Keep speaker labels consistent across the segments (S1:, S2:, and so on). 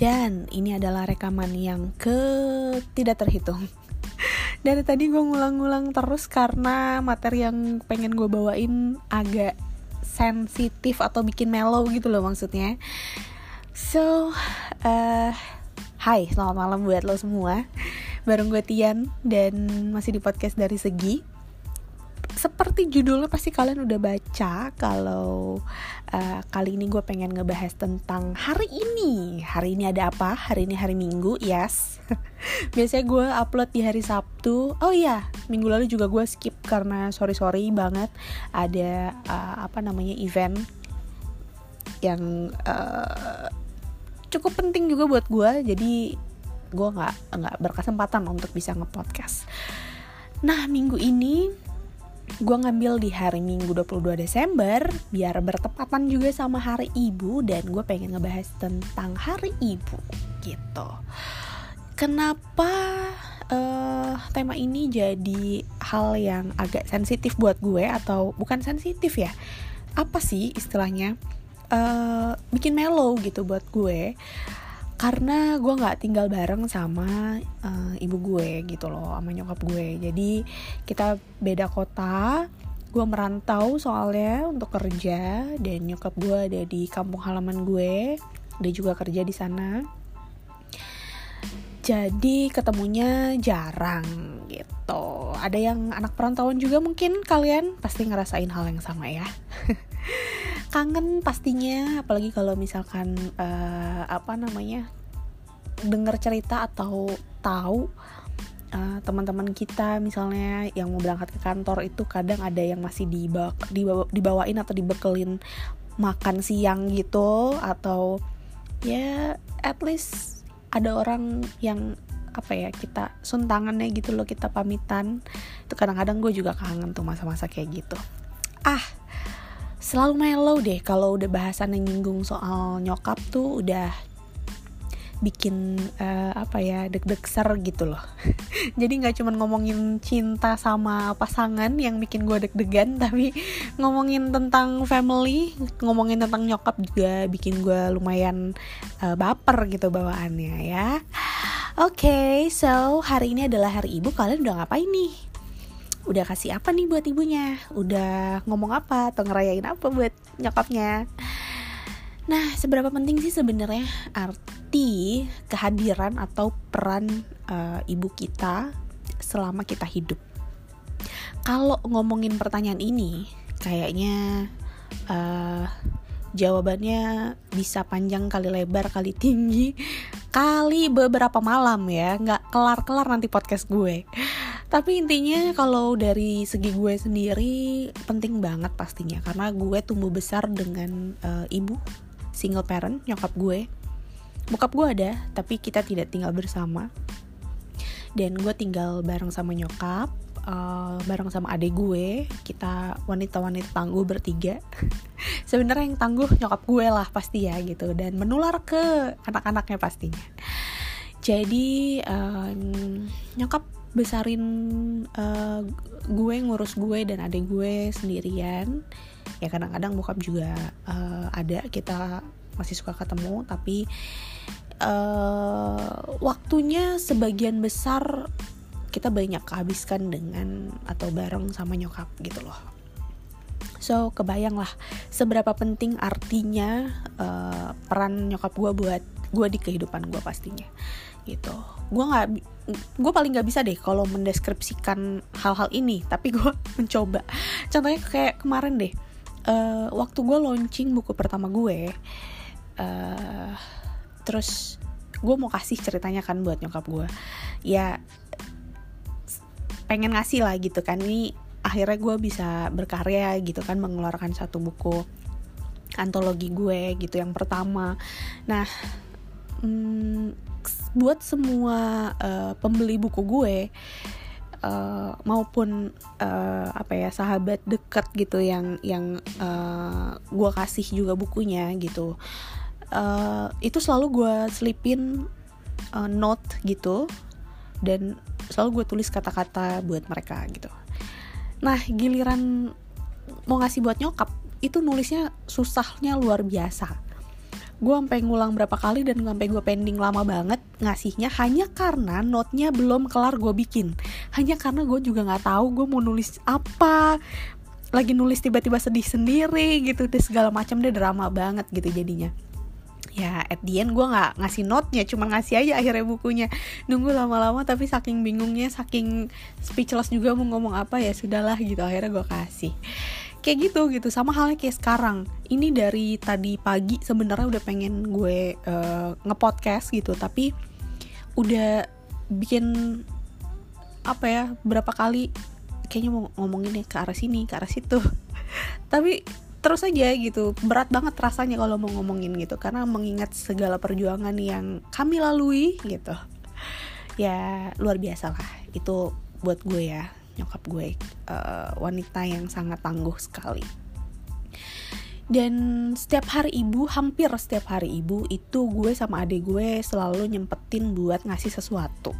S1: Dan ini adalah rekaman yang ke tidak terhitung. Dari tadi gue ngulang-ngulang terus karena materi yang pengen gue bawain agak sensitif atau bikin mellow gitu loh maksudnya. So, uh, selamat malam buat lo semua. Bareng gue Tian dan masih di podcast dari Segi seperti judulnya pasti kalian udah baca kalau uh, kali ini gue pengen ngebahas tentang hari ini. Hari ini ada apa? Hari ini hari minggu yes. Biasanya gue upload di hari sabtu. Oh iya minggu lalu juga gue skip karena sorry sorry banget. Ada uh, apa namanya event yang uh, cukup penting juga buat gue jadi gue nggak nggak berkesempatan untuk bisa ngepodcast. Nah minggu ini gue ngambil di hari Minggu 22 Desember biar bertepatan juga sama hari ibu dan gue pengen ngebahas tentang hari ibu gitu. Kenapa uh, tema ini jadi hal yang agak sensitif buat gue atau bukan sensitif ya? Apa sih istilahnya? Uh, bikin mellow gitu buat gue karena gue nggak tinggal bareng sama uh, ibu gue gitu loh sama nyokap gue. Jadi kita beda kota gue merantau soalnya untuk kerja dan nyokap gue ada di kampung halaman gue dia juga kerja di sana. Jadi ketemunya jarang gitu. Ada yang anak perantauan juga mungkin kalian pasti ngerasain hal yang sama ya kangen pastinya apalagi kalau misalkan uh, apa namanya dengar cerita atau tahu uh, teman-teman kita misalnya yang mau berangkat ke kantor itu kadang ada yang masih dibawa, dibawa, dibawain atau dibekelin makan siang gitu atau ya at least ada orang yang apa ya kita suntangannya gitu loh kita pamitan. Itu kadang-kadang gue juga kangen tuh masa-masa kayak gitu. Ah selalu mellow deh kalau udah bahasan yang nyinggung soal nyokap tuh udah bikin uh, apa ya deg-deg ser gitu loh. Jadi nggak cuma ngomongin cinta sama pasangan yang bikin gue deg-degan tapi ngomongin tentang family ngomongin tentang nyokap juga bikin gue lumayan uh, baper gitu bawaannya ya. Oke okay, so hari ini adalah hari ibu kalian udah ngapain nih udah kasih apa nih buat ibunya? Udah ngomong apa atau ngerayain apa buat nyokapnya? Nah seberapa penting sih sebenarnya arti kehadiran atau peran uh, ibu kita selama kita hidup? Kalau ngomongin pertanyaan ini kayaknya uh, jawabannya bisa panjang kali lebar kali tinggi kali beberapa malam ya. Nggak kelar kelar nanti podcast gue tapi intinya kalau dari segi gue sendiri penting banget pastinya. Karena gue tumbuh besar dengan uh, ibu single parent nyokap gue. Bokap gue ada tapi kita tidak tinggal bersama. Dan gue tinggal bareng sama nyokap uh, bareng sama adik gue. Kita wanita-wanita tangguh bertiga. Sebenarnya yang tangguh nyokap gue lah pasti ya gitu. Dan menular ke anak-anaknya pastinya. Jadi um, nyokap besarin uh, gue ngurus gue dan adik gue sendirian. Ya kadang-kadang bokap juga uh, ada kita masih suka ketemu tapi uh, waktunya sebagian besar kita banyak habiskan dengan atau bareng sama nyokap gitu loh. So kebayang lah seberapa penting artinya uh, peran nyokap gue buat gue di kehidupan gue pastinya gitu. Gue nggak gue paling nggak bisa deh kalau mendeskripsikan hal-hal ini tapi gue mencoba. Contohnya kayak kemarin deh uh, waktu gue launching buku pertama gue uh, terus gue mau kasih ceritanya kan buat nyokap gue. Ya pengen ngasih lah gitu kan ini akhirnya gue bisa berkarya gitu kan mengeluarkan satu buku antologi gue gitu yang pertama. Nah hmm, buat semua uh, pembeli buku gue uh, maupun uh, apa ya sahabat dekat gitu yang yang uh, gue kasih juga bukunya gitu uh, itu selalu gue selipin uh, note gitu dan selalu gue tulis kata-kata buat mereka gitu. Nah giliran mau ngasih buat nyokap itu nulisnya susahnya luar biasa gue sampai ngulang berapa kali dan sampai gue pending lama banget ngasihnya hanya karena notnya belum kelar gue bikin. Hanya karena gue juga nggak tahu gue mau nulis apa lagi nulis tiba-tiba sedih sendiri gitu deh segala macam deh drama banget gitu jadinya. Ya at the end gue nggak ngasih notnya cuma ngasih aja akhirnya bukunya. Nunggu lama-lama tapi saking bingungnya saking speechless juga mau ngomong apa ya sudahlah gitu akhirnya gue kasih kayak gitu gitu. Sama halnya kayak sekarang. Ini dari tadi pagi sebenarnya udah pengen gue uh, ngepodcast gitu tapi udah bikin apa ya berapa kali kayaknya mau ngomongin nih ke arah sini ke arah situ. Tapi terus aja gitu berat banget rasanya kalau mau ngomongin gitu karena mengingat segala perjuangan yang kami lalui gitu. Ya luar biasa lah. Itu buat gue ya nyokap gue uh, wanita yang sangat tangguh sekali. Dan setiap hari ibu hampir setiap hari ibu itu gue sama adik gue selalu nyempetin buat ngasih sesuatu.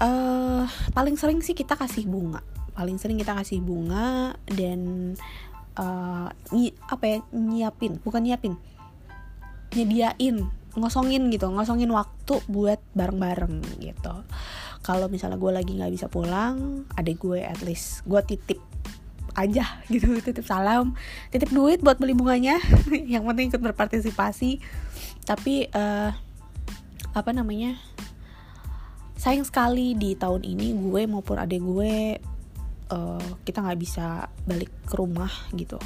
S1: Uh, paling sering sih kita kasih bunga. Paling sering kita kasih bunga dan uh, apa ya nyiapin bukan nyiapin nyediain ngosongin gitu ngosongin waktu buat bareng-bareng gitu kalau misalnya gue lagi nggak bisa pulang adek gue at least gue titip aja gitu titip salam titip duit buat beli bunganya. Yang penting ikut berpartisipasi. Tapi uh, apa namanya sayang sekali di tahun ini gue maupun adek gue uh, kita nggak bisa balik ke rumah gitu.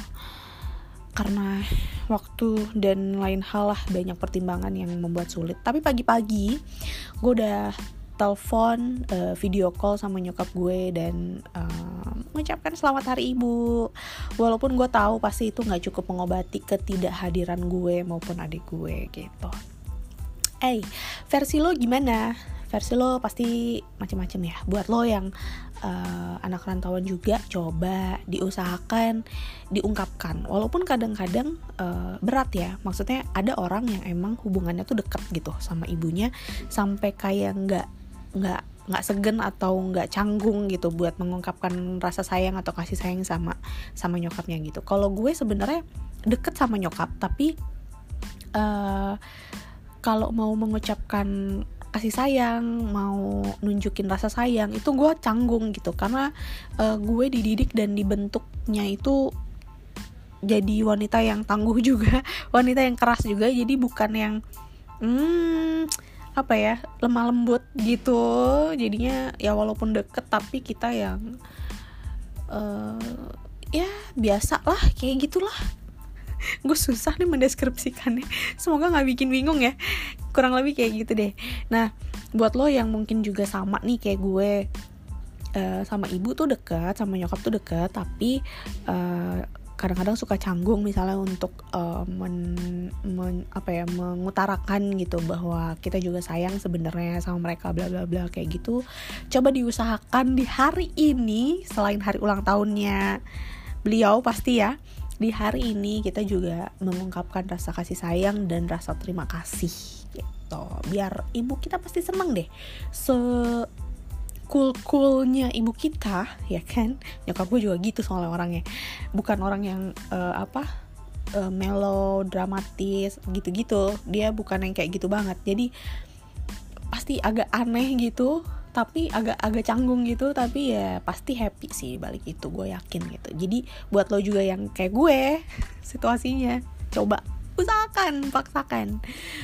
S1: Karena waktu dan lain hal lah banyak pertimbangan yang membuat sulit. Tapi pagi-pagi gue udah telepon uh, video call sama nyokap gue dan uh, mengucapkan selamat hari ibu. Walaupun gue tahu pasti itu nggak cukup mengobati ketidakhadiran gue maupun adik gue gitu. Eh hey, versi lo gimana? Versi lo pasti macam-macam ya. Buat lo yang uh, anak rantauan juga coba diusahakan diungkapkan. Walaupun kadang-kadang uh, berat ya. Maksudnya ada orang yang emang hubungannya tuh deket gitu sama ibunya sampai kayak nggak nggak nggak segen atau nggak canggung gitu buat mengungkapkan rasa sayang atau kasih sayang sama sama nyokapnya gitu. Kalau gue sebenarnya deket sama nyokap tapi uh, kalau mau mengucapkan kasih sayang, mau nunjukin rasa sayang itu gue canggung gitu karena uh, gue dididik dan dibentuknya itu jadi wanita yang tangguh juga, wanita yang keras juga. Jadi bukan yang hmm apa ya lemah lembut gitu. Jadinya ya walaupun deket tapi kita yang uh, ya biasa lah kayak gitulah. Gue susah nih mendeskripsikannya. Semoga nggak bikin bingung ya. Kurang lebih kayak gitu deh. Nah buat lo yang mungkin juga sama nih kayak gue uh, sama ibu tuh deket sama nyokap tuh deket tapi uh, kadang-kadang suka canggung misalnya untuk uh, men, men apa ya mengutarakan gitu bahwa kita juga sayang sebenarnya sama mereka bla bla bla kayak gitu. Coba diusahakan di hari ini selain hari ulang tahunnya beliau pasti ya di hari ini kita juga mengungkapkan rasa kasih sayang dan rasa terima kasih gitu. Biar ibu kita pasti seneng deh. Se cool-coolnya ibu kita ya kan? Nyokap gue juga gitu soalnya orangnya. Bukan orang yang uh, apa uh, melodramatis gitu-gitu. Dia bukan yang kayak gitu banget. Jadi pasti agak aneh gitu tapi agak-agak canggung gitu. Tapi ya pasti happy sih balik itu gue yakin gitu. Jadi buat lo juga yang kayak gue situasinya coba usahakan paksakan.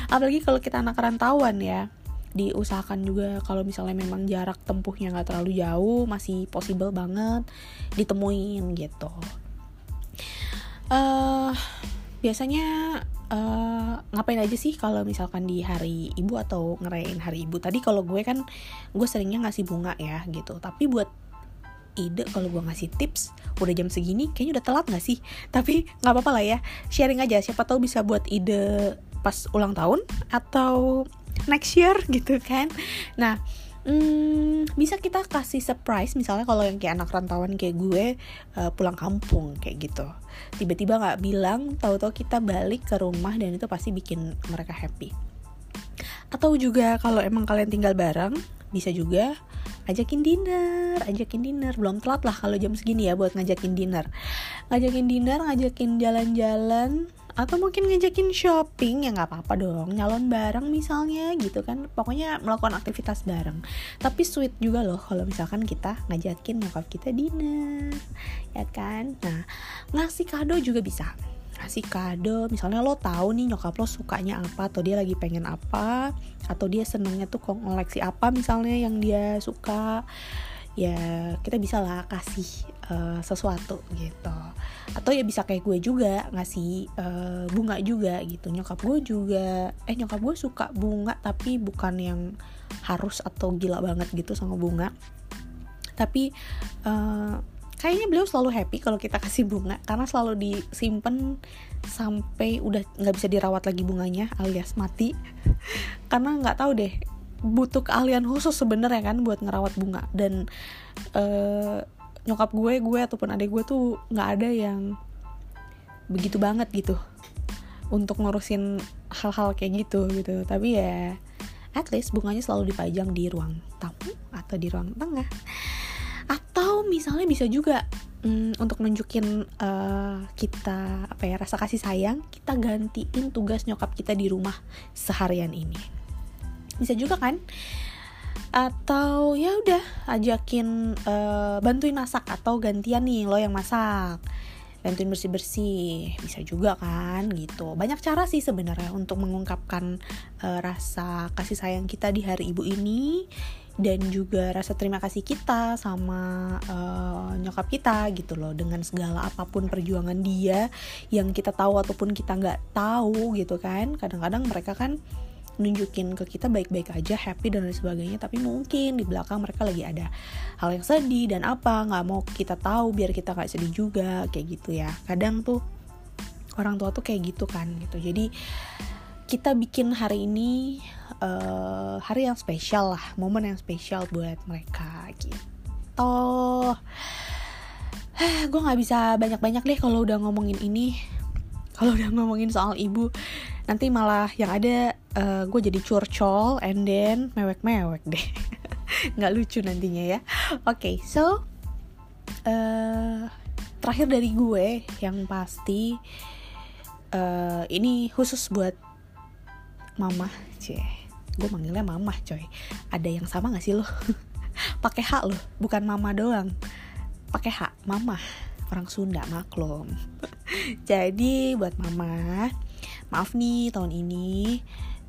S1: Apalagi kalau kita anak rantauan ya diusahakan juga kalau misalnya memang jarak tempuhnya nggak terlalu jauh masih possible banget ditemuin gitu. Uh, biasanya uh, ngapain aja sih kalau misalkan di hari ibu atau ngerayain hari ibu? Tadi kalau gue kan gue seringnya ngasih bunga ya gitu. Tapi buat ide kalau gue ngasih tips udah jam segini kayaknya udah telat gak sih? Tapi nggak apa-apa lah ya sharing aja. Siapa tahu bisa buat ide pas ulang tahun atau next year gitu kan nah hmm, bisa kita kasih surprise misalnya kalau yang kayak anak rantauan kayak gue uh, pulang kampung kayak gitu tiba-tiba nggak bilang tahu-tahu kita balik ke rumah dan itu pasti bikin mereka happy atau juga kalau emang kalian tinggal bareng bisa juga ajakin dinner, ajakin dinner. Belum telat lah kalau jam segini ya buat ngajakin dinner. Ngajakin dinner, ngajakin jalan-jalan atau mungkin ngajakin shopping ya nggak apa-apa dong nyalon bareng misalnya gitu kan. Pokoknya melakukan aktivitas bareng. Tapi sweet juga loh kalau misalkan kita ngajakin nyokap kita dinner ya kan? Nah ngasih kado juga bisa. Ngasih kado misalnya lo tahu nih nyokap lo sukanya apa atau dia lagi pengen apa atau dia senengnya tuh koleksi apa misalnya yang dia suka ya kita bisa lah kasih uh, sesuatu gitu. Atau ya bisa kayak gue juga ngasih uh, bunga juga gitu. Nyokap gue juga eh nyokap gue suka bunga tapi bukan yang harus atau gila banget gitu sama bunga. Tapi uh, kayaknya beliau selalu happy kalau kita kasih bunga karena selalu disimpan sampai udah nggak bisa dirawat lagi bunganya alias mati. Karena nggak tahu deh butuh keahlian khusus sebenarnya kan buat ngerawat bunga. Dan uh, nyokap gue gue ataupun adik gue tuh nggak ada yang begitu banget gitu untuk ngurusin hal-hal kayak gitu gitu. Tapi ya at least bunganya selalu dipajang di ruang tamu atau di ruang tengah. Atau misalnya bisa juga mm, untuk nunjukin uh, kita apa ya rasa kasih sayang kita gantiin tugas nyokap kita di rumah seharian ini bisa juga kan? Atau ya udah ajakin uh, bantuin masak atau gantian nih lo yang masak. Bantuin bersih bersih bisa juga kan gitu. Banyak cara sih sebenarnya untuk mengungkapkan uh, rasa kasih sayang kita di hari ibu ini dan juga rasa terima kasih kita sama uh, nyokap kita gitu loh. Dengan segala apa pun perjuangan dia yang kita tahu ataupun kita nggak tahu gitu kan. Kadang-kadang mereka kan nunjukin ke kita baik-baik aja happy dan lain sebagainya. Tapi mungkin di belakang mereka lagi ada hal yang sedih dan apa nggak mau kita tahu biar kita nggak sedih juga kayak gitu ya. Kadang tuh orang tua tuh kayak gitu kan gitu. Jadi kita bikin hari ini uh, hari yang spesial lah momen yang spesial buat mereka gitu. Gue nggak bisa banyak-banyak deh kalau udah ngomongin ini. Kalau udah ngomongin soal ibu nanti malah yang ada uh, gue jadi curcol and then mewek-mewek deh. Nggak lucu nantinya ya. Oke okay, so uh, terakhir dari gue yang pasti uh, ini khusus buat mama. Cie gue manggilnya mama coy. Ada yang sama gak sih lo? Pakai hak lo bukan mama doang. Pakai hak mama. Orang Sunda maklum. Jadi buat mama maaf nih tahun ini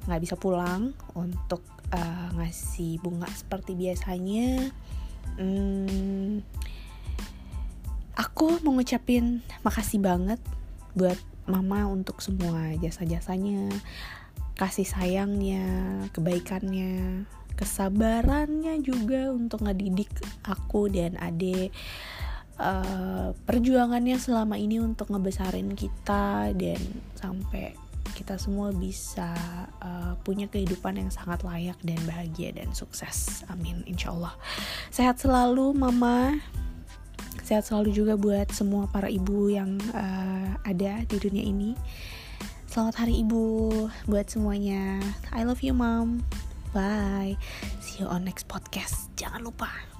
S1: nggak bisa pulang untuk uh, ngasih bunga seperti biasanya. Hmm, aku mau ngucapin makasih banget buat mama untuk semua jasa-jasanya kasih sayangnya kebaikannya kesabarannya juga untuk ngedidik aku dan adik uh, perjuangannya selama ini untuk ngebesarin kita dan sampai kita semua bisa uh, punya kehidupan yang sangat layak dan bahagia dan sukses. Amin, insya Allah. Sehat selalu, Mama. Sehat selalu juga buat semua para ibu yang uh, ada di dunia ini. Selamat Hari Ibu buat semuanya. I love you, Mom. Bye. See you on next podcast. Jangan lupa.